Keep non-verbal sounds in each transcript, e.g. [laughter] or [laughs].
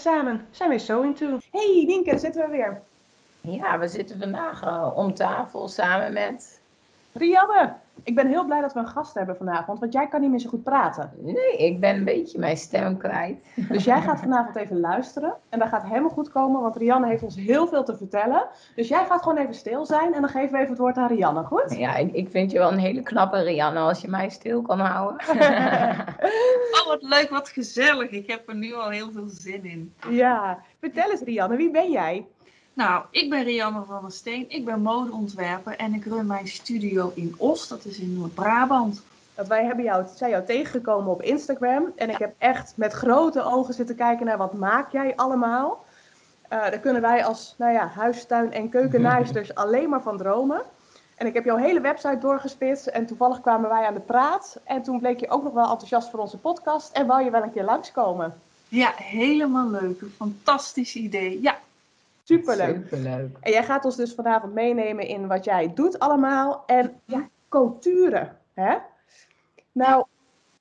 samen zijn we So Into. Hey Nienke, daar zitten we weer. Ja, we zitten vandaag eh, om tafel samen met... Rianne, ik ben heel blij dat we een gast hebben vanavond, want jij kan niet meer zo goed praten. Nee, ik ben een beetje mijn stem kwijt. Dus jij gaat vanavond even luisteren en dat gaat helemaal goed komen, want Rianne heeft ons heel veel te vertellen. Dus jij gaat gewoon even stil zijn en dan geven we even het woord aan Rianne, goed? Ja, ik, ik vind je wel een hele knappe Rianne als je mij stil kan houden. [laughs] Oh, wat leuk, wat gezellig. Ik heb er nu al heel veel zin in. ja, vertel eens Rianne, wie ben jij? Nou, ik ben Rianne van der Steen. Ik ben modeontwerper en ik run mijn studio in Os. Dat is in Noord-Brabant. Wij hebben jou, zijn jou tegengekomen op Instagram. En ik heb echt met grote ogen zitten kijken naar wat maak jij allemaal. Eh daar kunnen wij als nou ja, huistuin- en keukennaaisters [laughs] alleen maar van dromen. En ik heb jouw hele website doorgespitst. En toevallig kwamen wij aan de praat. En toen bleek je ook nog wel enthousiast voor onze podcast. En wou je wel een keer langskomen. Ja, helemaal leuk. Een fantastisch idee. Ja, Superleuk. Superleuk. En jij gaat ons dus vanavond meenemen in wat jij doet allemaal. En ja, couture. Hè? Nou,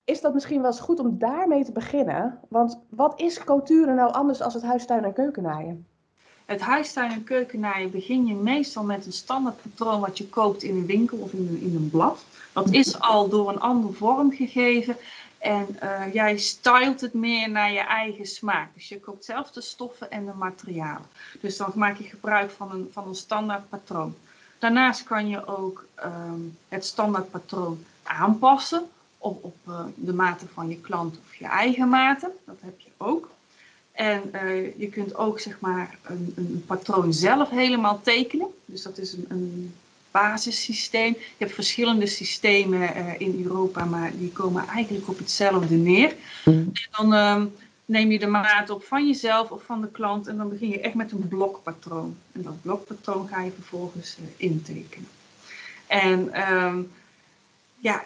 is dat misschien wel eens goed om daarmee te beginnen? Want wat is couture nou anders als het huistuin- en keukennaaien? het huistuin- en keukennaaien begin je meestal met een standaard patroon wat je koopt in een winkel of in een, in een blad. Dat is al door een ander vorm gegeven. En eh, jij stylt het meer naar je eigen smaak. Dus je koopt zelf de stoffen en de materialen. Dus dan maak je gebruik van een, van een standaard patroon. Daarnaast kan je ook ehm, het standaard patroon aanpassen op, op eh, de mate van je klant of je eigen mate. Dat heb je ook. En eh, je kunt ook zeg maar een, een patroon zelf helemaal tekenen. Dus dat is een, een basissysteem. Je hebt verschillende systemen eh, in Europa, maar die komen eigenlijk op hetzelfde neer. En dan ehm, neem je de maat op van jezelf of van de klant en dan begin je echt met een blokpatroon. En dat blokpatroon ga je vervolgens eh, intekenen. En ehm, ja,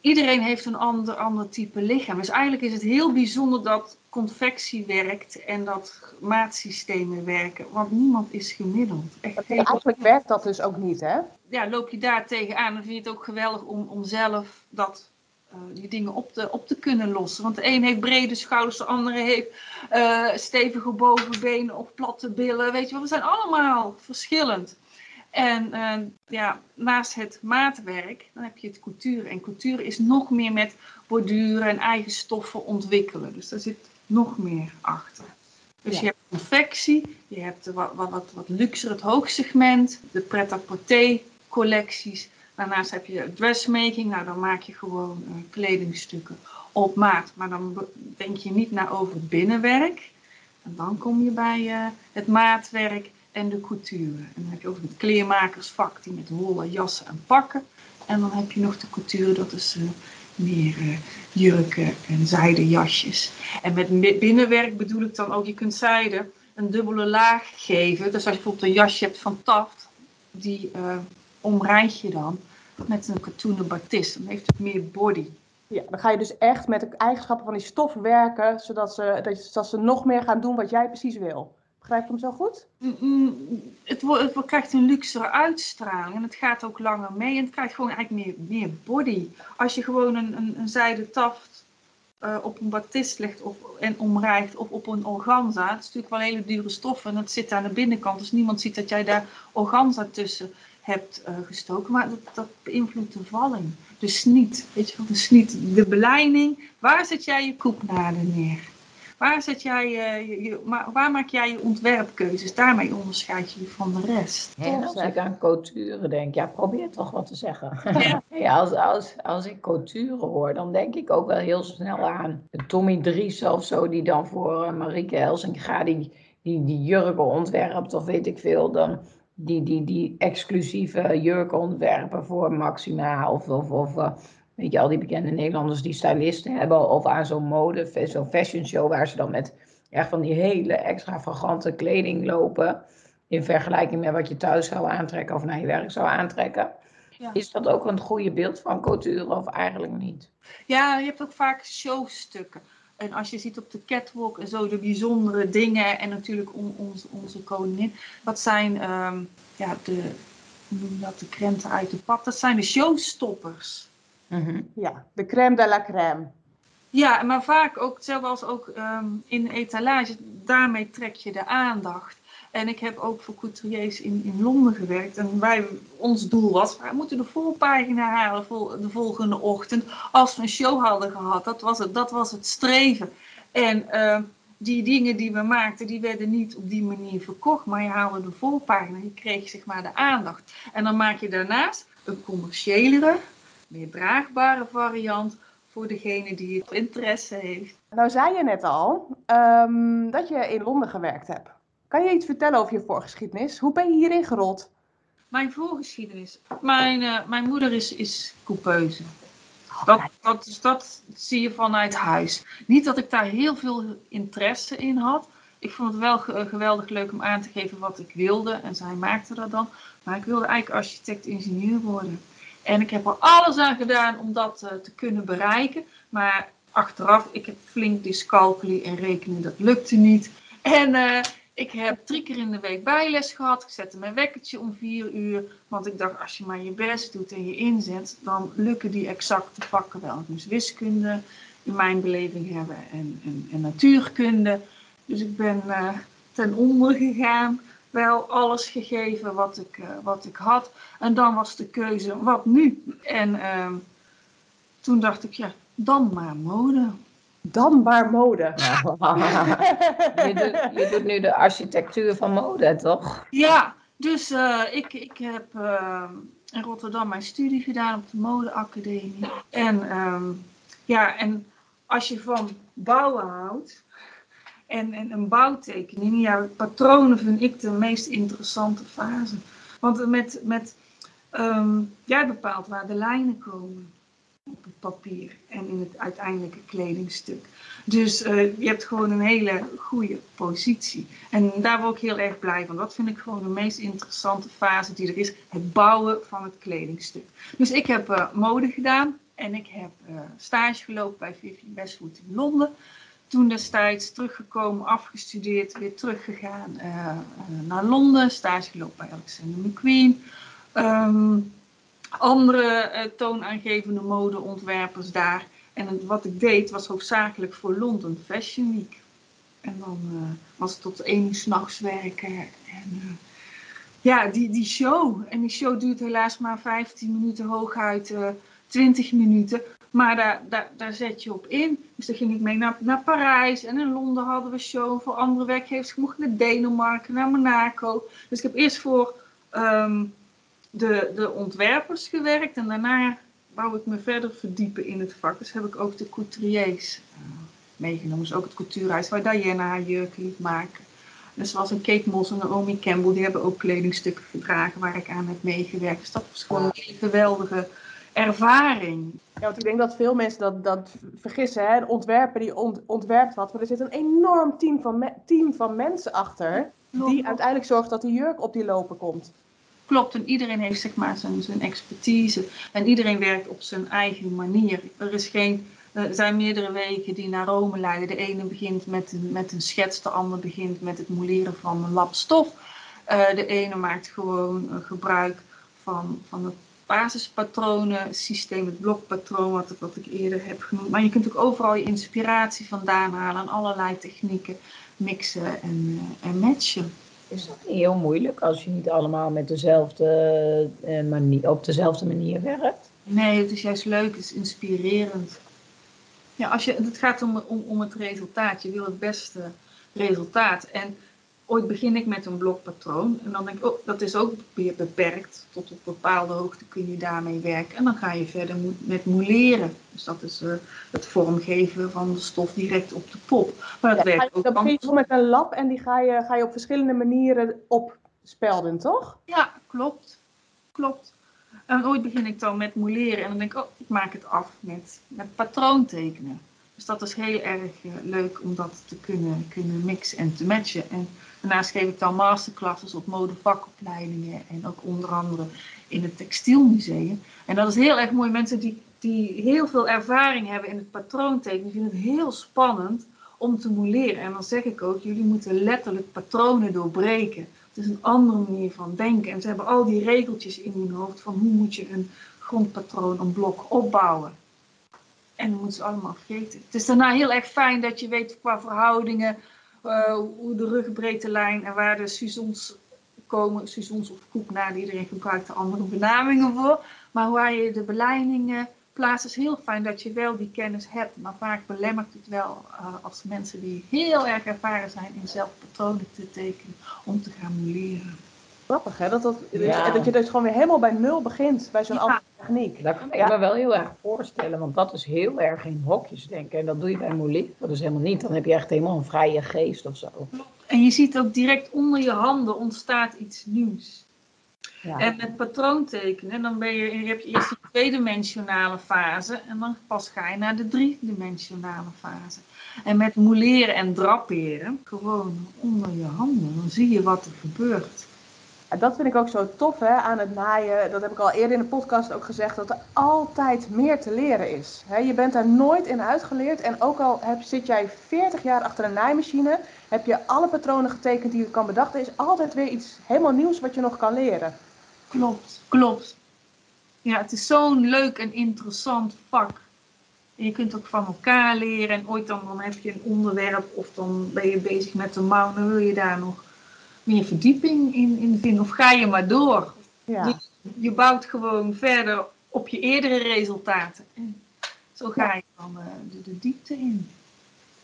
iedereen heeft een ander, ander type lichaam. Dus eigenlijk is het heel bijzonder dat confectie werkt en dat maatsystemen werken. Want niemand is gemiddeld. Echt Eigenlijk werkt dat dus ook niet, hè? Ja, loop je daar tegenaan, dan vind je het ook geweldig om, om zelf dat, eh, die dingen op te, op te kunnen lossen. Want de een heeft brede schouders, de andere heeft eh, stevige bovenbenen of platte billen. Weet je wel, we zijn allemaal verschillend. En eh, ja, naast het maatwerk, dan heb je het couture. En couture is nog meer met borduren en eigen stoffen ontwikkelen. Dus daar zit nog meer achter. Dus Ja. je hebt confectie, je hebt wat, wat, wat, wat luxer, het hoogsegment, de pret-à-porter collecties. Daarnaast heb je dressmaking, nou dan maak je gewoon eh, kledingstukken op maat. Maar dan denk je niet na over het binnenwerk. En dan kom je bij eh, het maatwerk en de couture. En dan heb je ook het kleermakersvak die met wollen jassen en pakken. En dan heb je nog de couture, dat is eh, meer jurken en zijden jasjes. En met binnenwerk bedoel ik dan ook, je kunt zijde een dubbele laag geven. Dus als je bijvoorbeeld een jasje hebt van Taft, die omrijd je dan met een katoenen batist. Dan heeft het meer body. Ja, dan ga je dus echt met de eigenschappen van die stof werken, zodat ze, dat, ze nog meer gaan doen wat jij precies wil. Begrijp ik hem zo goed? Mm, mm, Het, krijgt een luxere uitstraling en het gaat ook langer mee. En het krijgt gewoon eigenlijk meer, meer body. Als je gewoon een, een, een zijde taft eh, op een batist legt of, en omrijgt of op een organza. Het is natuurlijk wel hele dure stof en het zit aan de binnenkant. Dus niemand ziet dat jij daar organza tussen hebt eh, gestoken. Maar dat, dat beïnvloedt de valling. De sniet, weet je wel, de sniet, de belijning. Waar zet jij je koepnaden neer? Waar, zet jij, eh, je, je- maar waar maak jij je ontwerpkeuzes? Daarmee onderscheid je je van de rest. Als ik aan couture denk, ja, probeer toch wat te zeggen. Ja. [laughs] Ja, als, als, als ik couture hoor, dan denk ik ook wel heel snel aan Tommy Dries of zo, die dan voor uh, Marieke Helsinga die, die, die jurken ontwerpt, of weet ik veel, dan die, die, die exclusieve jurken ontwerpen voor Maxima, of, of, of uh, weet je, al die bekende Nederlanders die stylisten hebben, of aan zo'n mode, zo'n fashion show, waar ze dan met echt van die hele extravagante kleding lopen in vergelijking met wat je thuis zou aantrekken of naar je werk zou aantrekken. Ja. Is dat ook een goede beeld van couture of eigenlijk niet? Ja, je hebt ook vaak showstukken. En als je ziet op de catwalk en zo de bijzondere dingen en natuurlijk on- onze, onze koningin. Dat zijn ehm, ja, de, noem dat, de krenten uit de pap. Dat zijn de showstoppers. Mhm. Ja, de crème de la crème. Ja, maar vaak ook, zelfs ook ehm, in etalage, daarmee trek je de aandacht. En ik heb ook voor couturiers in, in Londen gewerkt. En wij, ons doel was, we moeten de voorpagina halen voor de volgende ochtend. Als we een show hadden gehad, dat was het, dat was het streven. En ehm, die dingen die we maakten, die werden niet op die manier verkocht. Maar je haalde de voorpagina, je kreeg zeg maar de aandacht. En dan maak je daarnaast een commerciëlere, meer draagbare variant voor degene die het interesse heeft. Nou zei je net al ehm, dat je in Londen gewerkt hebt. Kan je iets vertellen over je voorgeschiedenis? Hoe ben je hierin gerold? Mijn voorgeschiedenis. Mijn, uh, mijn moeder is, is coupeuse. Dat, dat, dus dat zie je vanuit huis. Niet dat ik daar heel veel interesse in had. Ik vond het wel geweldig leuk om aan te geven wat ik wilde. En zij maakte dat dan. Maar ik wilde eigenlijk architect-ingenieur worden. En ik heb er alles aan gedaan om dat uh, te kunnen bereiken. Maar achteraf, ik heb flink dyscalculie en rekenen, dat lukte niet. En uh, ik heb drie keer in de week bijles gehad. Ik zette mijn wekkertje om vier uur. Want ik dacht, als je maar je best doet en je inzet, dan lukken die exacte vakken wel. Moest wiskunde in mijn beleving hebben en, en, en natuurkunde. Dus ik ben uh, ten onder gegaan. Wel alles gegeven wat ik, uh, wat ik had. En dan was de keuze, wat nu? En uh, toen dacht ik, ja, dan maar mode. Dan maar mode. [laughs] je, doet, je, doet, nu de architectuur van mode, toch? Ja, dus uh, ik, ik heb uh, in Rotterdam mijn studie gedaan op de modeacademie. En um, ja, en als je van bouwen houdt en, en een bouwtekening, ja, patronen vind ik de meest interessante fase. Want met, met um, jij bepaalt waar de lijnen komen op het papier en in het uiteindelijke kledingstuk. Dus uh, je hebt gewoon een hele goede positie. En daar word ik heel erg blij van. Dat vind ik gewoon de meest interessante fase die er is. Het bouwen van het kledingstuk. Dus ik heb uh, mode gedaan en ik heb uh, stage gelopen bij Vivian Westwood in Londen. Toen destijds teruggekomen, afgestudeerd, weer teruggegaan naar Londen. Stage gelopen bij Alexander McQueen. Um, andere uh, toonaangevende modeontwerpers daar. En wat ik deed was hoofdzakelijk voor London Fashion Week. En dan uh, was het tot één uur s'nachts werken. En uh, ja, die, die show. En die show duurt helaas maar 15 minuten, hooguit 20 minuten. Maar daar, daar, daar zet je op in. Dus dan ging ik mee naar, naar Parijs. En in Londen hadden we show voor andere werkgevers. Ik mocht naar Denemarken, naar Monaco. Dus ik heb eerst voor um, de, de ontwerpers gewerkt. En daarna wou ik me verder verdiepen in het vak. Dus heb ik ook de couturiers uh, meegenomen. Dus ook het coutuurhuis waar Diana haar jurken liet maken. Dus zoals een Kate Moss en een Omi Campbell, die hebben ook kledingstukken gedragen waar ik aan heb meegewerkt. Dus dat was gewoon een hele geweldige ervaring. Ja, want ik denk dat veel mensen dat, dat vergissen. Hè? De ontwerper die ont, ontwerpt wat, maar er zit een enorm team van, me, team van mensen achter. Die uiteindelijk zorgt dat die jurk op die lopen komt. Klopt, en iedereen heeft zeg maar zijn, zijn expertise. En iedereen werkt op zijn eigen manier. Er, is geen, er zijn meerdere wegen die naar Rome leiden. De ene begint met een, met een schets, de ander begint met het moleren van een lap stof. Uh, de ene maakt gewoon uh, gebruik van, van het basispatronen systeem, het blokpatroon wat, wat ik eerder heb genoemd. Maar je kunt ook overal je inspiratie vandaan halen en allerlei technieken mixen en, en matchen. Is dat niet heel moeilijk als je niet allemaal met dezelfde uh, manier, op dezelfde manier werkt? Nee, het is juist leuk, het is inspirerend. Ja, als je, het gaat om, om, om het resultaat. Je wil het beste resultaat. En ooit begin ik met een blokpatroon. En dan denk ik, oh, dat is ook weer beperkt. Tot op bepaalde hoogte kun je daarmee werken. En dan ga je verder met mouleren. Dus dat is uh, het vormgeven van de stof direct op de pop. Maar dat ja, werkt ook dan begin je met een lap en die ga je, ga je op verschillende manieren opspelden, toch? Ja, klopt. Klopt. En ooit begin ik dan met mouleren. En dan denk ik, oh, ik maak het af met, met patroontekenen. Dus dat is heel erg uh, leuk om dat te kunnen, kunnen mixen en te matchen. En daarnaast geef ik dan masterclasses op modevakopleidingen en ook onder andere in het Textielmuseum. En dat is heel erg mooi. Mensen die, die heel veel ervaring hebben in het patroontekenen vinden het heel spannend om te mouleren. En dan zeg ik ook, jullie moeten letterlijk patronen doorbreken. Het is een andere manier van denken. En ze hebben al die regeltjes in hun hoofd van hoe moet je een grondpatroon, een blok opbouwen. En dan moeten ze allemaal vreten. Het is daarna heel erg fijn dat je weet qua verhoudingen, hoe de rugbreedtelijn en waar de suzons komen. Suzons of nou, iedereen gebruikt er andere benamingen voor. Maar waar je de beleidingen plaatst, is heel fijn dat je wel die kennis hebt. Maar vaak belemmert het wel uh, als mensen die heel erg ervaren zijn in zelf patronen te tekenen, om te gaan leren. Grappig hè, dat, dat, ja. dat je dus gewoon weer helemaal bij nul begint bij zo'n ja. andere techniek. Dat kan ik me wel heel erg voorstellen, want dat is heel erg in hokjes denken. En dat doe je bij Moulique, dat is helemaal niet. Dan heb je echt helemaal een vrije geest of zo. En je ziet ook direct onder je handen ontstaat iets nieuws. Ja. En met patroontekenen, dan ben je, je heb je eerst de tweedimensionale fase en dan pas ga je naar de driedimensionale fase. En met mouleren en draperen, gewoon onder je handen, dan zie je wat er gebeurt. En dat vind ik ook zo tof hè, aan het naaien. Dat heb ik al eerder in de podcast ook gezegd, dat er altijd meer te leren is. je bent daar nooit in uitgeleerd. En ook al heb, zit jij 40 jaar achter een naaimachine, heb je alle patronen getekend die je kan bedachten, is altijd weer iets helemaal nieuws wat je nog kan leren. Klopt, klopt. Ja, het is zo'n leuk en interessant vak. En je kunt ook van elkaar leren. En ooit dan, dan heb je een onderwerp of dan ben je bezig met de mouw. Dan wil je daar nog meer verdieping in, in vinden. Of ga je maar door. Ja. Dus je bouwt gewoon verder op je eerdere resultaten. En zo ga je dan uh, de, de, diepte in.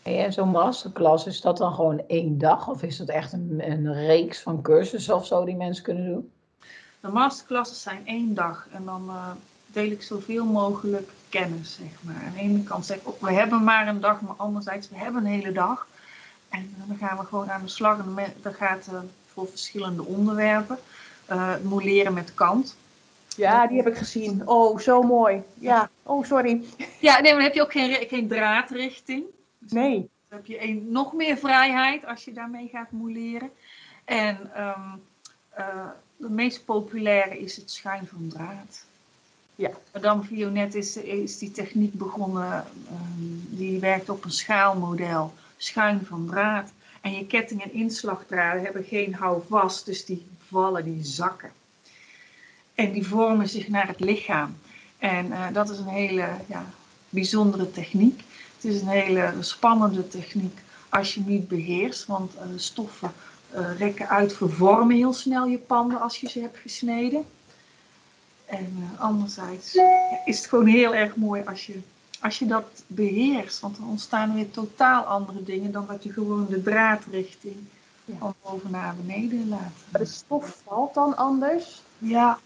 En zo'n masterclass, is dat dan gewoon één dag? Of is dat echt een, een reeks van cursussen of zo die mensen kunnen doen? De masterclasses zijn één dag. En dan uh, deel ik zoveel mogelijk kennis, zeg maar. Aan de ene kant zeg ik ook, we hebben maar een dag. Maar anderzijds, we hebben een hele dag. En dan gaan we gewoon aan de slag. En dan gaat uh, voor verschillende onderwerpen. Uh, moleren met kant. Ja, die heb ik gezien. Oh, zo mooi. Ja, oh, sorry. Ja, nee, maar dan heb je ook geen, geen draadrichting. Dus nee. Dan heb je een, nog meer vrijheid als je daarmee gaat moleren. En um, uh, de meest populaire is het schuin van draad. Ja. Madame Vionet is, is die techniek begonnen. Um, die werkt op een schaalmodel schuin van draad. En je ketting- en inslagdraden hebben geen houvast, dus die vallen, die zakken. En die vormen zich naar het lichaam. En uh, dat is een hele ja, bijzondere techniek. Het is een hele spannende techniek als je niet beheerst, want uh, stoffen uh, rekken uit, vervormen heel snel je panden als je ze hebt gesneden. En anderzijds is het gewoon heel erg mooi als je als je dat beheerst, want dan ontstaan weer totaal andere dingen dan dat je gewoon de draadrichting ja. van boven naar beneden laat. Maar de stof valt dan anders? Ja.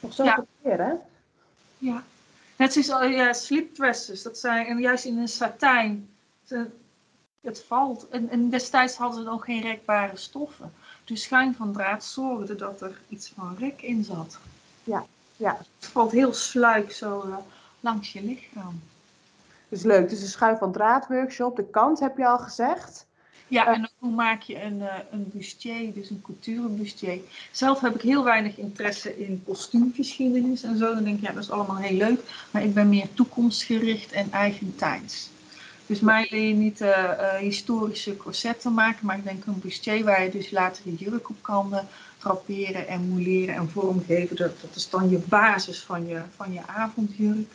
Nog zo ja. hè? Ja. Net zoals ja, sleep dresses, dat zijn, en juist in een satijn, het valt. En, en destijds hadden ze nog geen rekbare stoffen. Dus schuin van draad zorgde dat er iets van rek in zat. Ja, ja. Het valt heel sluik zo uh, langs je lichaam. Dat is leuk. Dus een schuif van draadworkshop. De kant heb je al gezegd. Ja, en hoe maak je een, uh, een bustier, dus een couture bustier. Zelf heb ik heel weinig interesse in kostuumgeschiedenis en zo. Dan denk ik, ja, dat is allemaal heel leuk. Maar ik ben meer toekomstgericht en eigentijds. Dus mij leer je niet uh, uh, historische corsetten maken, maar ik denk een bustier waar je dus later je jurk op kan draperen en mouleren en vormgeven. Dat, dat is dan je basis van je, van je avondjurk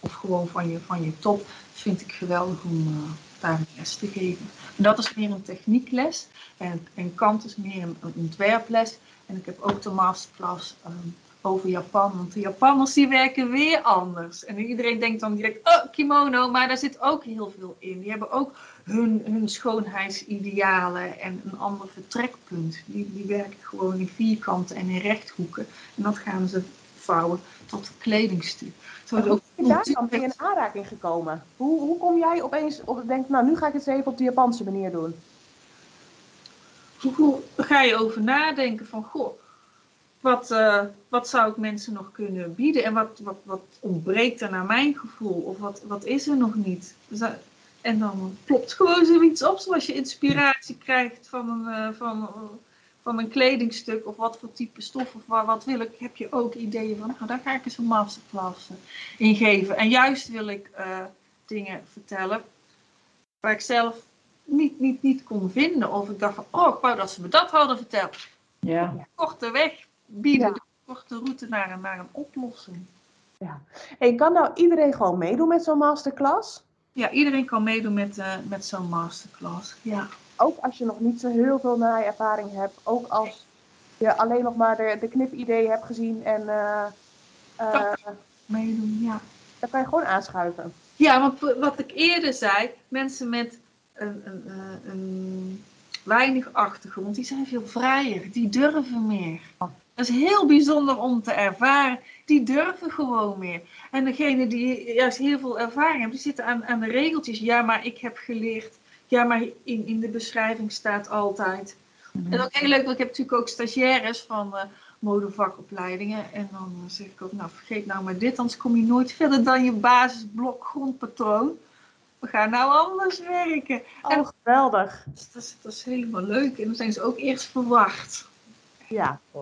of gewoon van je, van je top, vind ik geweldig om uh, daar les te geven. En dat is meer een techniekles en, en Kant is meer een, een ontwerples. En ik heb ook de masterclass um, over Japan, want de Japanners die werken weer anders. En iedereen denkt dan direct, oh kimono, maar daar zit ook heel veel in. Die hebben ook hun, hun schoonheidsidealen en een ander vertrekpunt. Die, die werken gewoon in vierkanten en in rechthoeken. En dat gaan ze tot kledingstuk. Hoe ook ben je daar dan mee in aanraking gekomen? Hoe, hoe kom jij opeens op denk, nou nu ga ik het even op de Japanse manier doen? Hoe ga je over nadenken van, goh, wat, uh, wat zou ik mensen nog kunnen bieden? En wat, wat, wat ontbreekt er naar mijn gevoel? Of wat, wat is er nog niet? Dus, en dan klopt gewoon zoiets op, zoals je inspiratie krijgt van een, uh, van, van een kledingstuk of wat voor type stof of wat, wat wil ik, heb je ook ideeën van, nou daar ga ik eens een masterclass in geven. En juist wil ik uh, dingen vertellen waar ik zelf niet, niet, niet kon vinden. Of ik dacht van, oh ik wou dat ze me dat hadden verteld. Ja. Korte weg bieden, ja. de korte route naar een, naar een oplossing. En kan nou iedereen gewoon meedoen met zo'n masterclass? Ja, iedereen kan meedoen met, eh, met zo'n masterclass. Ja. Ook als je nog niet zo heel veel naai-ervaring hebt. Ook als je alleen nog maar de, de knipidee hebt gezien. En eh, eh, Meedoen, ja. dan kan je gewoon aanschuiven. Ja, want wat ik eerder zei, mensen met een, een, eh, een weinig achtergrond, die zijn veel vrijer, die durven meer. Dat is heel bijzonder om te ervaren. Die durven gewoon meer. En degene die juist heel veel ervaring hebben, die zitten aan, aan de regeltjes. Ja, maar ik heb geleerd. Ja, maar in, in de beschrijving staat altijd. En ook heel leuk, want ik heb natuurlijk ook stagiaires van eh, modevakopleidingen. En dan eh, zeg ik ook, nou vergeet nou maar dit, anders kom je nooit verder dan je basisblok grondpatroon. We gaan nou anders werken. En- Oh, geweldig. Dus dat, is, dat is helemaal leuk. En dan zijn ze ook eerst verwacht. Ja. Ja.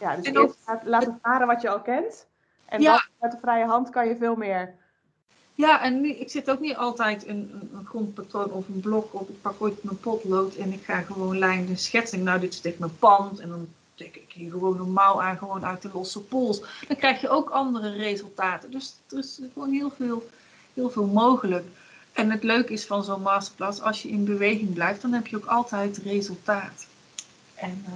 Ja, dus En ook- laat- laten varen wat je al kent. En Ja. dan met de vrije hand kan je veel meer. Ja, en ik zit ook niet altijd een, grondpatroon of een blok op. Ik pak ooit mijn potlood en ik ga gewoon lijnen schetsen. Nou, dit echt mijn pand. En dan trek ik hier gewoon mouw aan, gewoon uit de losse pols. Dan krijg je ook andere resultaten. Dus er is gewoon heel veel, heel veel mogelijk. En het leuke is van zo'n masterclass, als je in beweging blijft, dan heb je ook altijd resultaat. En eh,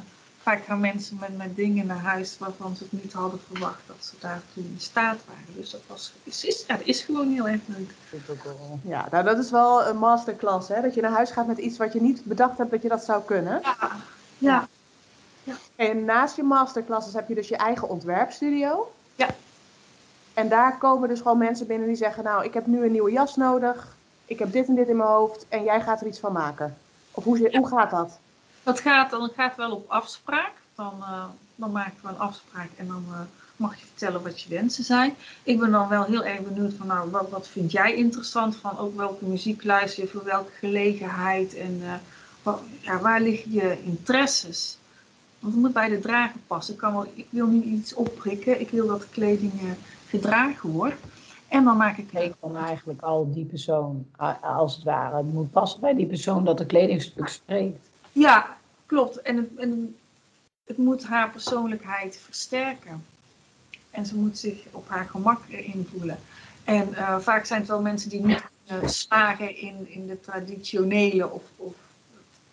vaak gaan mensen met, met dingen naar huis waarvan ze het niet hadden verwacht dat ze daartoe in staat waren. Dus dat was, is, is, ja, dat is gewoon heel erg leuk. Ja, nou, dat is wel een masterclass. Hè? Dat je naar huis gaat met iets wat je niet bedacht hebt dat je dat zou kunnen. Ja, ja. En naast je masterclasses heb je dus je eigen ontwerpstudio. Ja. En daar komen dus gewoon mensen binnen die zeggen, nou, ik heb nu een nieuwe jas nodig. Ik heb dit en dit in mijn hoofd en jij gaat er iets van maken. Of hoe, hoe gaat dat? Dat gaat, dan gaat wel op afspraak. Dan, eh, dan maken we een afspraak en dan eh, mag je vertellen wat je wensen zijn. Ik ben dan wel heel erg benieuwd van, nou, wat, wat vind jij interessant? Van ook welke muziek luister je, voor welke gelegenheid en eh, ja, waar liggen je interesses? Want het moet bij de drager passen. Ik, kan wel, ik wil niet iets opprikken, ik wil dat de kleding gedragen wordt. En dan maak ik Ik van eigenlijk al die persoon, als het ware. Moet passen bij die persoon dat het kledingstuk spreekt. Ja, klopt. En het, en het moet haar persoonlijkheid versterken. En ze moet zich op haar gemak erin voelen. En eh, vaak zijn het wel mensen die niet kunnen slagen in, in de traditionele of, of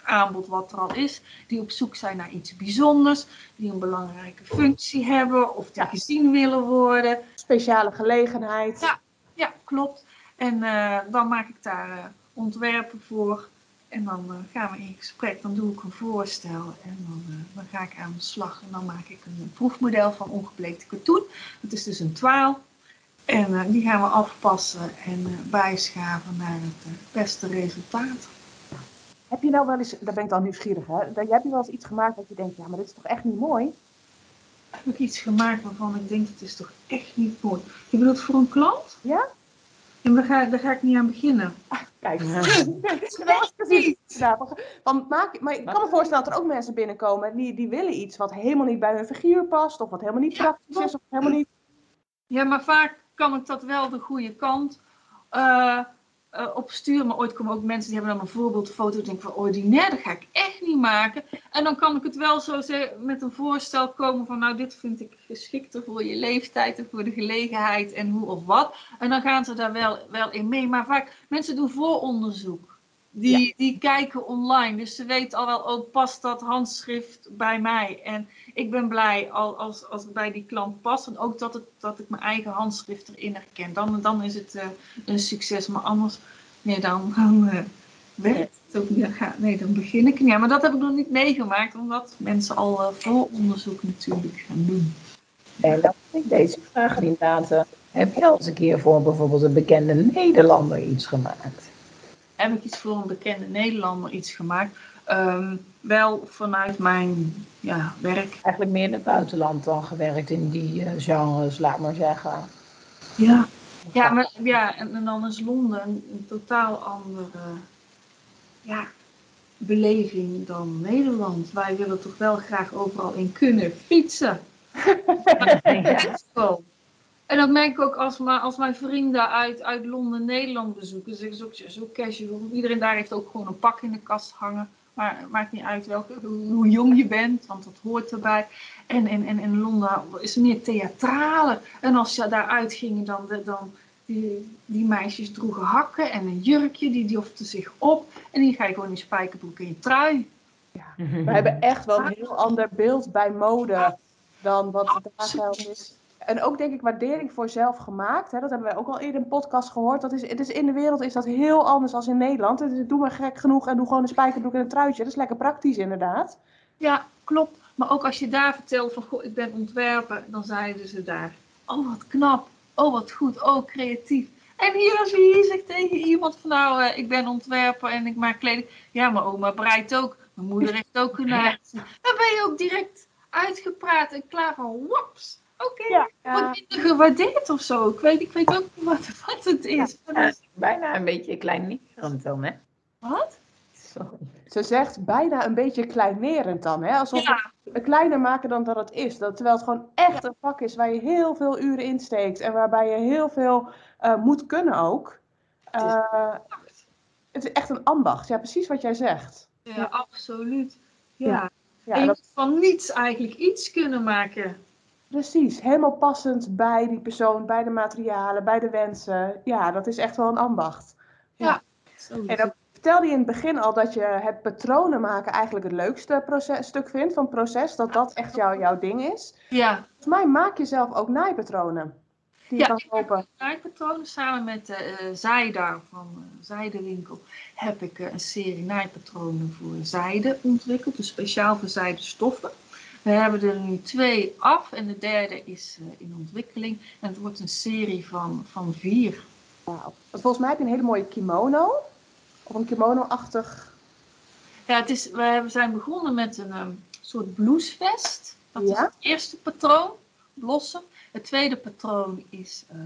aanbod wat er al is. Die op zoek zijn naar iets bijzonders. Die een belangrijke functie hebben of die Ja. gezien willen worden. Speciale gelegenheid. Ja. Ja, klopt. En eh, dan maak ik daar eh, ontwerpen voor. En dan eh, gaan we in gesprek. Dan doe ik een voorstel. En dan, eh, dan ga ik aan de slag. En dan maak ik een, proefmodel van ongebleekte katoen. Dat is dus een twaal. En eh, die gaan we afpassen en bijschaven naar het beste resultaat. Heb je nou wel eens, daar ben ik dan nieuwsgierig hè, dat- heb je wel eens iets gemaakt dat je denkt, ja maar dit is toch echt niet mooi? Heb ik iets gemaakt waarvan ik denk, het is toch echt niet mooi. Je bedoelt voor een klant? Ja? En daar ga, daar ga ik niet aan beginnen. Kijk, Ja. [laughs] dat is wel precies. Van maak, maar ik kan me voorstellen dat er ook mensen binnenkomen die, die willen iets wat helemaal niet bij hun figuur past, of wat helemaal niet Ja, praktisch is, of helemaal niet. Ja, maar vaak kan ik dat wel de goede kant eh, eh, op sturen. Maar ooit komen ook mensen die hebben dan een voorbeeldfoto. En denken van ordinair, dat ga ik echt niet maken. En dan kan ik het wel zo ze- met een voorstel komen van nou dit vind ik geschikter voor je leeftijd en voor de gelegenheid en hoe of wat. En dan gaan ze daar wel, wel in mee. Maar vaak, mensen doen vooronderzoek. Die, die kijken online, dus ze weten al wel, oh, past dat handschrift bij mij? En ik ben blij al, als, als het bij die klant past. En ook dat, het, dat ik mijn eigen handschrift erin herken. Dan, dan is het eh, een succes. Maar anders, nee, dan, dan eh, werkt het ook niet. Nee, dan begin ik niet. Ja, maar dat heb ik nog niet meegemaakt. Omdat mensen al eh, vooronderzoek natuurlijk gaan doen. En dan vind ik deze vraag laten. Heb je al eens een keer voor bijvoorbeeld een bekende Nederlander iets gemaakt? Heb ik iets voor een bekende Nederlander iets gemaakt? Ehm, wel vanuit mijn ja, werk. Eigenlijk meer in het buitenland dan gewerkt in die eh, genres, laat maar zeggen. Ja, ja, maar, ja en, en dan is Londen een, een totaal andere ja, beleving dan Nederland. Wij willen toch wel graag overal in kunnen fietsen. [laughs] Ja. En dat merk ik ook als, mijn- als mijn vrienden uit, uit Londen Nederland bezoeken. Ze zeggen ze ook zo casual. Iedereen daar heeft ook gewoon een pak in de kast hangen. Maar het maakt niet uit welke, hoe, jong je bent, want dat hoort erbij. En in en, en Londen is het meer theatrale. En als je daaruit ging, dan, dan die, die meisjes droegen hakken en een jurkje, die doften zich op. En die ga je gewoon in spijkerbroek en je trui. Ja. We hebben echt wel een heel ander beeld bij mode dan wat daar geldt is. En ook denk ik waardering voor zelf gemaakt. Hè, dat hebben wij ook al eerder in een podcast gehoord. Dat is, het is in de wereld is dat heel anders dan in Nederland. Het is, doe maar gek genoeg en doe gewoon een spijkerbroek en een truitje. Dat is lekker praktisch inderdaad. Ja, klopt. Maar ook als je daar vertelt van, goh, ik ben ontwerper, dan zeiden ze daar, oh wat knap, oh wat goed, oh creatief. En hier als je hier zegt tegen iemand van, nou, uh, ik ben ontwerper en ik maak kleding. Ja, mijn oma breidt ook, mijn moeder heeft ook een [laughs] Dan ben je ook direct uitgepraat en klaar van, wops. Oké, okay, ja, wordt minder gewaardeerd of zo. Ik weet, ik weet ook niet wat, [laughs] wat het is. Ja, bijna een beetje kleinerend dan, hè? Wat? Sorry. Ze zegt bijna een beetje kleinerend dan, hè? Alsof ja. het kleiner maken dan dat het is. Dat, terwijl het gewoon echt een vak is waar je heel veel uren insteekt en waarbij je heel veel uh, moet kunnen ook. Uh, het is echt een ambacht, ja, precies wat jij zegt. Ja, ja. absoluut. Ja. ja. en je dat... moet van niets eigenlijk iets kunnen maken. Precies, helemaal passend bij die persoon, bij de materialen, bij de wensen. Ja, dat is echt wel een ambacht. Ja. En dan vertelde je in het begin al dat je het patronen maken eigenlijk het leukste proces, stuk vindt van het proces. Dat dat echt jou, jouw ding is. Ja. Volgens mij maak je zelf ook naaipatronen. Die ja, je kan kopen. naaipatronen samen met uh, Zijda van uh, Zijdewinkel heb ik uh, een serie naaipatronen voor zijde ontwikkeld. Dus speciaal voor zijde stoffen. We hebben er nu twee af en de derde is uh, in ontwikkeling. En het wordt een serie van, van vier. Wow. Volgens mij heb je een hele mooie kimono. Of een kimono-achtig. Ja, het is, we zijn begonnen met een um, soort bluesvest. Dat ja? is het eerste patroon, blossen. Het tweede patroon is uh,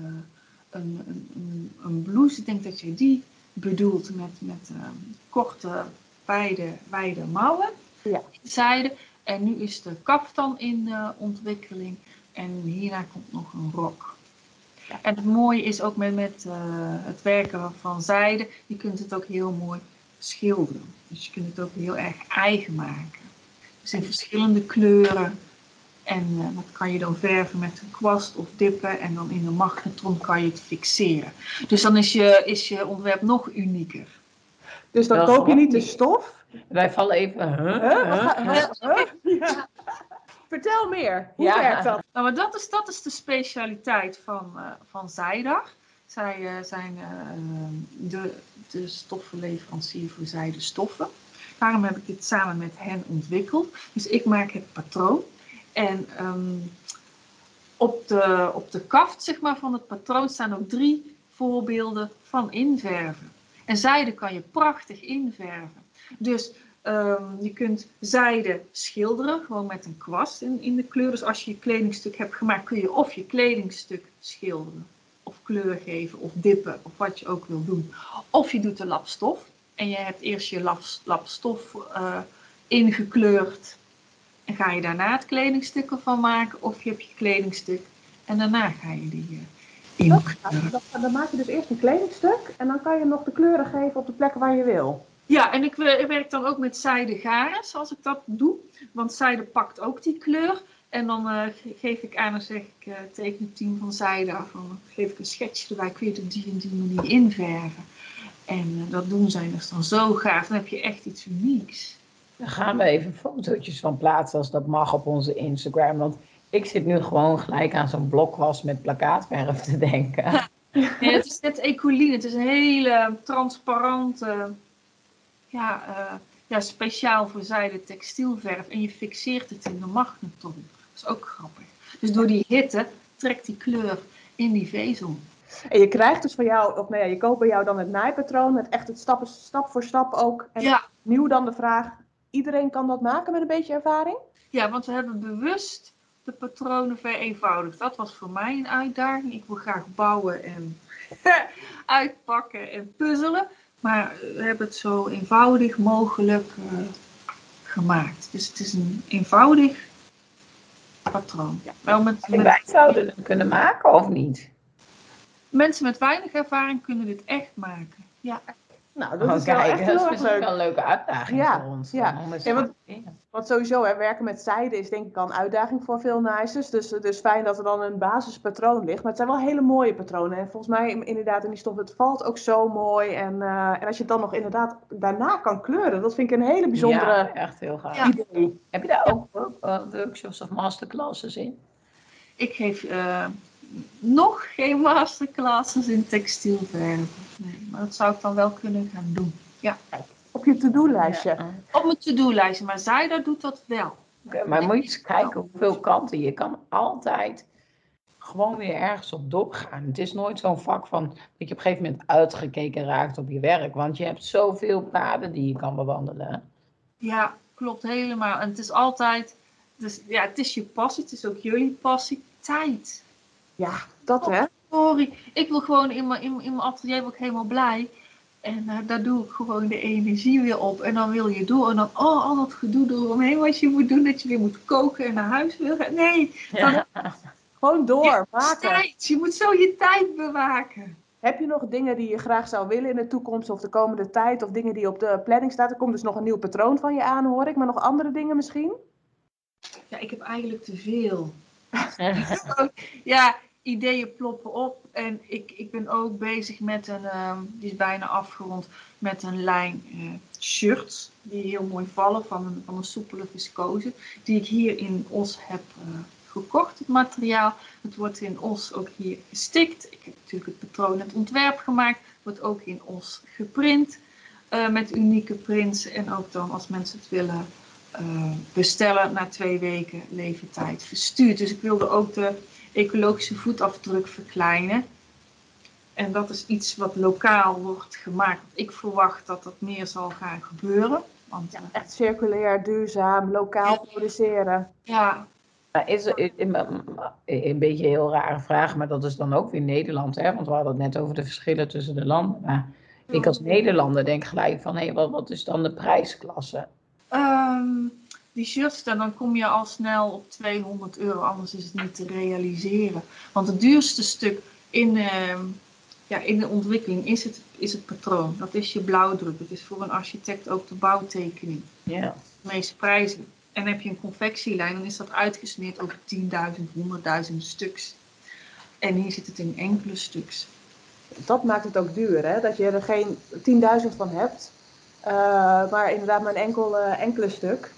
een, een, een, blouse. Ik denk dat je die bedoelt met, met um, korte, wijde, wijde mouwen. Ja. Zijde. En nu is de kaftan in uh, ontwikkeling. En hierna komt nog een rok. Ja. En het mooie is ook met, met uh, het werken van zijde. Je kunt het ook heel mooi schilderen. Dus je kunt het ook heel erg eigen maken. Dus in verschillende kleuren. En uh, dat kan je dan verven met een kwast of dippen. En dan in de magnetron kan je het fixeren. Dus dan is je, is je ontwerp nog unieker. Dus dan koop je niet de stof, wij vallen even. Huh? Huh? Huh? [laughs] Vertel meer. Hoe ja. werkt dat? Nou, maar dat is, dat is de specialiteit van, uh, van Zijdag. Zij uh, zijn uh, de, de stoffenleverancier voor zijde stoffen. Daarom heb ik dit samen met hen ontwikkeld. Dus ik maak het patroon. En um, op, de, op de kaft zeg maar, van het patroon staan ook drie voorbeelden van inverven. En zijde kan je prachtig inverven. Dus um, je kunt zijde schilderen, gewoon met een kwast in, in de kleur. Dus als je je kledingstuk hebt gemaakt, kun je of je kledingstuk schilderen, of kleur geven, of dippen, of wat je ook wil doen. Of je doet een lap stof. En je hebt eerst je lap, stof uh, ingekleurd. En ga je daarna het kledingstuk ervan maken, of je hebt je kledingstuk en daarna ga je die. Dan, dan maak je dus eerst een kledingstuk en dan kan je nog de kleuren geven op de plekken waar je wil. Ja, en ik, ik werk dan ook met zijde garen, als ik dat doe. Want zijde pakt ook die kleur. En dan uh, geef ik aan en zeg ik uh, tegen het team van zijde af. Dan geef ik een schetsje erbij. Kun je het op die en die manier inverven. En uh, dat doen zij dus dan zo gaaf. Dan heb je echt iets unieks. Dan gaan we even fotootjes van plaatsen als dat mag op onze Instagram. Want ik zit nu gewoon gelijk aan zo'n blokwas met plakkaatverf te denken. Ja. Ja, het is net ecoline. Het is een hele transparante ja, uh, ja, speciaal voor zijde textielverf en je fixeert het in de magnetron. Dat is ook grappig. Dus door die hitte trekt die kleur in die vezel. En je krijgt dus van jou, of nou ja, je koopt bij jou dan het naaipatroon met echt het stappen, stap voor stap ook. En ja. nieuw dan de vraag, iedereen kan dat maken met een beetje ervaring? Ja, want we hebben bewust de patronen vereenvoudigd. Dat was voor mij een uitdaging. Ik wil graag bouwen en [laughs] uitpakken en puzzelen. Maar we hebben het zo eenvoudig mogelijk uh, gemaakt. Dus het is een eenvoudig patroon. Ja. Wel met, met... Wij zouden het kunnen maken of niet? Mensen met weinig ervaring kunnen dit echt maken. Ja. Nou, dat Oh, is wel kijk, echt dat heel erg leuk. wel een leuke uitdaging Ja, voor ons. ja. want- sowieso, hè, werken met zijde is denk ik al een uitdaging voor veel naaisters. Dus dus fijn dat er dan een basispatroon ligt. Maar het zijn wel hele mooie patronen. En volgens mij inderdaad in die stof, het valt ook zo mooi. En, eh, en als je het dan nog inderdaad daarna kan kleuren, dat vind ik een hele bijzondere Ja, echt heel gaaf. Ja. idee. Heb je daar ook ook, eh, workshops of masterclasses in? Ik geef eh, nog geen masterclasses in textielverven. Nee, maar dat zou ik dan wel kunnen gaan doen. Op je to-do-lijstje. Ja. Op mijn to-do-lijstje, maar Zijda doet dat wel. Oké, maar moet je eens kijken hoeveel kanten. Je kan altijd gewoon weer ergens op doorgaan. Het is nooit zo'n vak van dat je op een gegeven moment uitgekeken raakt op je werk. Want je hebt zoveel paden die je kan bewandelen. Ja, klopt helemaal. En het is altijd, dus ja, het is je passie, het is ook jullie passie. Tijd. Ja, dat hè. Sorry, ik wil gewoon in mijn, in, mijn- in mijn atelier word ik helemaal blij. En eh, daar doe ik gewoon de energie weer op. En dan wil je door. En dan, oh, al dat gedoe eromheen wat je moet doen. Dat je weer moet koken en naar huis wil gaan. Nee, Ja. Gewoon door, Ja, maken. tijd. Je moet zo je tijd bewaken. Heb je nog dingen die je graag zou willen in de toekomst of de komende tijd? Of dingen die op de planning staan? Er komt dus nog een nieuw patroon van je aan, hoor ik. Maar nog andere dingen misschien? Ja, ik heb eigenlijk te veel. [laughs] Ja, ideeën ploppen op. En ik, ik ben ook bezig met een, ehm, die is bijna afgerond, met een lijn eh, shirts. Die heel mooi vallen van een, van een soepele viscose. Die ik hier in Os heb eh, gekocht, het materiaal. Het wordt in Os ook hier gestikt. Ik heb natuurlijk het patroon, het ontwerp gemaakt. Wordt ook in Os geprint. eh, met unieke prints. En ook dan als mensen het willen bestellen na twee weken levertijd verstuurd. Dus ik wilde ook de ecologische voetafdruk verkleinen. En dat is iets wat lokaal wordt gemaakt. Ik verwacht dat dat meer zal gaan gebeuren. Want eh, Echt circulair, duurzaam, lokaal produceren. ja, Maar is, is- is- een beetje een heel rare vraag, maar dat is dan ook weer Nederland. Hè? Want we hadden het net over de verschillen tussen de landen. Maar ik als Nederlander denk gelijk van, hé, wat, wat is dan de prijsklasse? Ehm, die shirts, dan, dan kom je al snel op 200 euro, anders is het niet te realiseren. Want het duurste stuk in, ehm, ja, in de ontwikkeling is het, is het patroon. Dat is je blauwdruk. Het is voor een architect ook de bouwtekening. Ja. De meeste prijzen. En heb je een confectielijn, dan is dat uitgesmeerd over 10.000, 100.000 stuks. En hier zit het in enkele stuks. Dat maakt het ook duur, hè? Dat je er geen 10.000 van hebt. eh, maar inderdaad maar een enkel, eh, enkele stuk.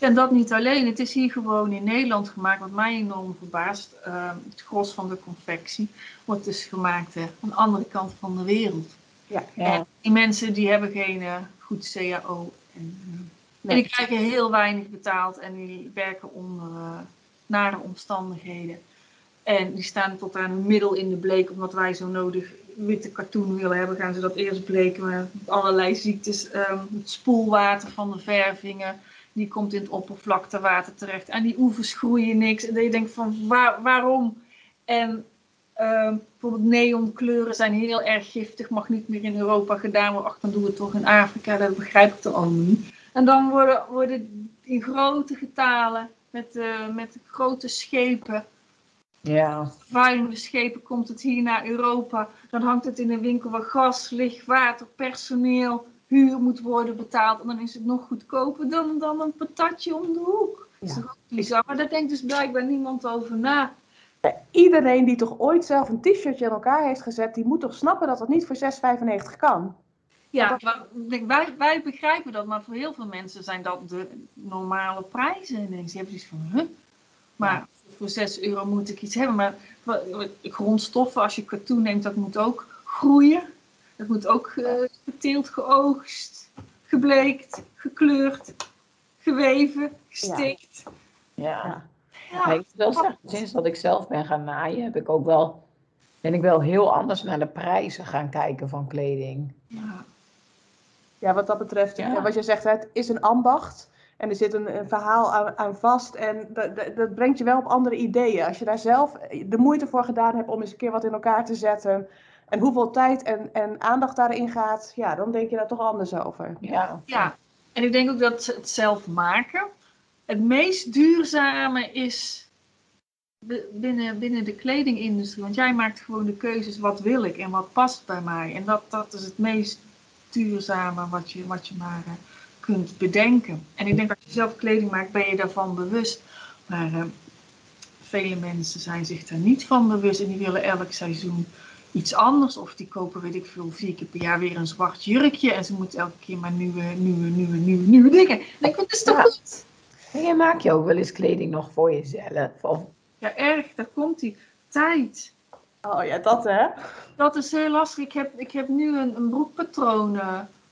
En dat niet alleen, het is hier gewoon in Nederland gemaakt, wat mij enorm verbaast. Ehm, het gros van de confectie wordt dus gemaakt aan de andere kant van de wereld. Ja. En die mensen die hebben geen eh, goed CAO. En, eh, Nee. en die krijgen heel weinig betaald en die werken onder eh, nare omstandigheden. En die staan tot aan een middel in de bleek, omdat wij zo nodig witte katoen willen hebben, gaan ze dat eerst bleken met allerlei ziektes. Ehm, het spoelwater van de vervingen, die komt in het oppervlaktewater terecht. En die oevers groeien niks. En je denkt van waar, waarom? En ehm, bijvoorbeeld neonkleuren zijn heel erg giftig, mag niet meer in Europa gedaan worden. Ach, dan doen we het toch in Afrika, dat begrijp ik dan allemaal niet. En dan worden, worden in grote getalen, met, eh, met grote schepen, Ja. vervuilende schepen, komt het hier naar Europa. Dan hangt het in een winkel waar gas, licht, water, personeel, huur moet worden betaald. En dan is het nog goedkoper dan, dan een patatje om de hoek. Dat is toch ook bizar? Maar daar denkt dus blijkbaar niemand over na. Iedereen die toch ooit zelf een t-shirtje in elkaar heeft gezet, die moet toch snappen dat dat niet voor 6,95 kan. Ja, wij, wij begrijpen dat, maar voor heel veel mensen zijn dat de normale prijzen. En ze hebben zoiets van, huh? Maar voor 6 euro moet ik iets hebben. Maar grondstoffen, als je katoen neemt, dat moet ook groeien. Dat moet ook eh, geteeld, geoogst, gebleekt, gekleurd, geweven, gestikt. Ja. Ja. Ja, ik zeggen, sinds dat ik zelf ben gaan naaien, heb ik ook wel, ben ik wel heel anders naar de prijzen gaan kijken van kleding. ja. Ja, wat dat betreft, ja, wat je zegt, het is een ambacht. En er zit een, een verhaal aan, aan vast. En dat, dat, dat brengt je wel op andere ideeën. Als je daar zelf de moeite voor gedaan hebt om eens een keer wat in elkaar te zetten. En hoeveel tijd en, en aandacht daarin gaat, ja, dan denk je daar toch anders over. Ja. Ja, en ik denk ook dat het zelf maken het meest duurzame is bi- binnen, binnen de kledingindustrie. Want jij maakt gewoon de keuzes, wat wil ik en wat past bij mij. En dat, dat is het meest duurzame wat je, wat je maar eh, kunt bedenken. En ik denk als je zelf kleding maakt, ben je daarvan bewust. Maar eh, vele mensen zijn zich daar niet van bewust en die willen elk seizoen iets anders. Of die kopen, weet ik veel, vier keer per jaar weer een zwart jurkje. En ze moeten elke keer maar nieuwe, nieuwe, nieuwe, nieuwe, nieuwe dingen. Dan denk ik, dat is toch Ja. goed? En je maakt je ook wel eens kleding nog voor jezelf. Of, Ja, erg, daar komt die tijd. Oh ja, dat hè? Dat is heel lastig. Ik heb, ik heb nu een, een broekpatroon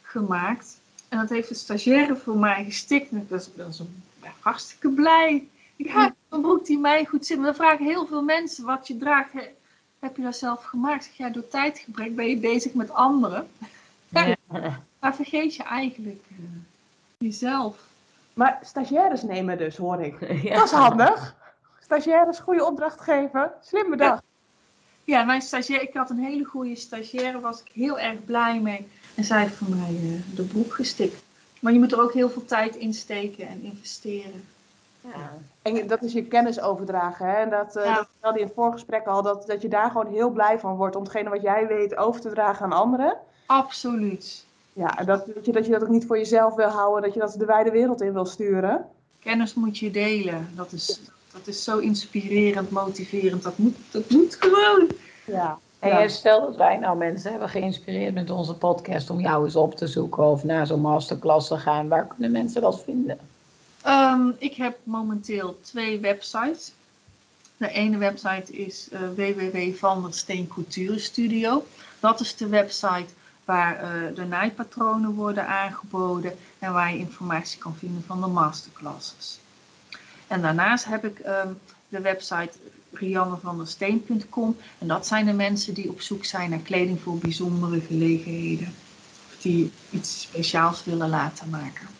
gemaakt. En dat heeft een stagiaire voor mij gestikt. En ik was, was ja, hartstikke blij. Ik heb een broek die mij goed zit. Maar dan vragen heel veel mensen wat je draagt. He- Heb je dat zelf gemaakt? Zeg, ja, door tijdgebrek ben je bezig met anderen. Ja, maar vergeet je eigenlijk eh, jezelf. Maar stagiaires nemen dus, hoor ik. [laughs] ja. Dat is handig. Stagiaires, goede opdracht geven. Slim bedacht. Ja, mijn stagiaire, ik had een hele goede stagiaire, was ik heel erg blij mee. En zij heeft voor mij eh, de broek gestikt. Maar je moet er ook heel veel tijd in steken en investeren. En dat is je kennis overdragen. Hè? En dat, eh Ja. dat vertelde je in het voorgesprek al, dat, dat je daar gewoon heel blij van wordt om hetgene wat jij weet over te dragen aan anderen. Absoluut. Ja, en dat, dat, je, dat je dat ook niet voor jezelf wil houden, dat je dat de wijde wereld in wil sturen. Kennis moet je delen. Dat is, dat is zo inspirerend, motiverend. Dat moet, dat moet gewoon. Ja. En Ja. stel dat wij nou mensen hebben geïnspireerd met onze podcast om jou eens op te zoeken of naar zo'n masterclass te gaan. Waar kunnen mensen dat vinden? Ehm, ik heb momenteel twee websites. De ene website is uh, www.vandersteen Couture Studio. Dat is de website waar eh, de naaipatronen worden aangeboden en waar je informatie kan vinden van de masterclasses. En daarnaast heb ik ehm, de website riannevandersteen.com en dat zijn de mensen die op zoek zijn naar kleding voor bijzondere gelegenheden. Of die iets speciaals willen laten maken.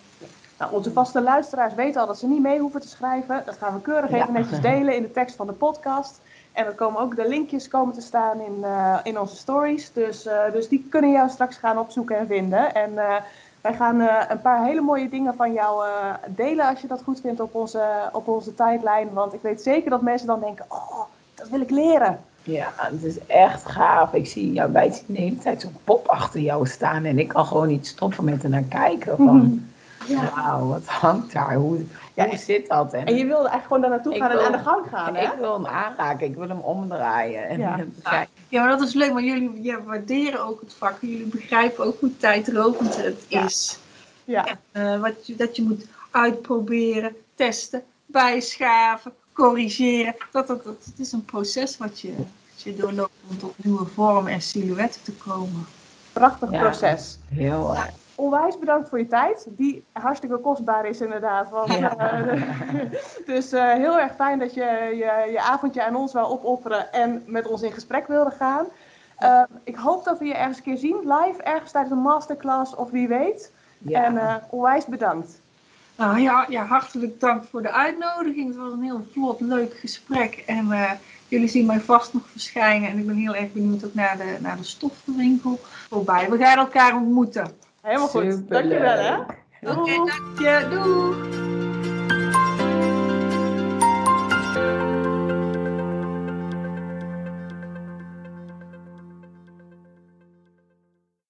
Nou, onze vaste luisteraars weten al dat ze niet mee hoeven te schrijven. Dat gaan we keurig even Ja. netjes delen in de tekst van de podcast. En er komen ook de linkjes komen te staan in, eh, in onze stories. Dus, eh, dus die kunnen jou straks gaan opzoeken en vinden. En eh, wij gaan een paar hele mooie dingen van jou delen als je dat goed vindt op onze, op onze tijdlijn. Want ik weet zeker dat mensen dan denken, oh, dat wil ik leren. Ja, het is echt gaaf. Ik zie jou bij de hele tijd zo'n pop achter jou staan en ik kan gewoon niet stoppen met er naar kijken. Van, [laughs] Ja. wauw, wat hangt daar? Hoe, Ja, hoe zit dat? En, En je wilde eigenlijk gewoon daar naartoe gaan en aan de gang gaan, en hè? ik wil hem aanraken, ik wil hem omdraaien. En, Ja. Ja, maar dat is leuk, want jullie ja, waarderen ook het vak. Jullie begrijpen ook hoe tijdrovend het Ja. is. Ja. Eh, wat je, dat je moet uitproberen, testen, bijschaven, corrigeren. Dat, dat, dat, het is een proces wat je, wat je doorloopt om tot nieuwe vormen en silhouetten te komen. Prachtig Ja. proces. heel erg. Onwijs bedankt voor je tijd, die hartstikke kostbaar is inderdaad. Want, Ja. eh, [laughs] dus eh, heel erg fijn dat je, je je avondje aan ons wou opofferen en met ons in gesprek wilde gaan. Eh, ik hoop dat we je ergens een keer zien, live, ergens tijdens een masterclass of wie weet. Ja. En eh, onwijs bedankt. Nou ja, ja, hartelijk dank voor de uitnodiging. Het was een heel vlot, leuk gesprek. En eh, jullie zien mij vast nog verschijnen. En ik ben heel erg benieuwd ook naar de, naar de stoffenwinkel voorbij. We gaan elkaar ontmoeten. Helemaal goed. Superleuk. Dankjewel hè. Oké, dank je. Doei!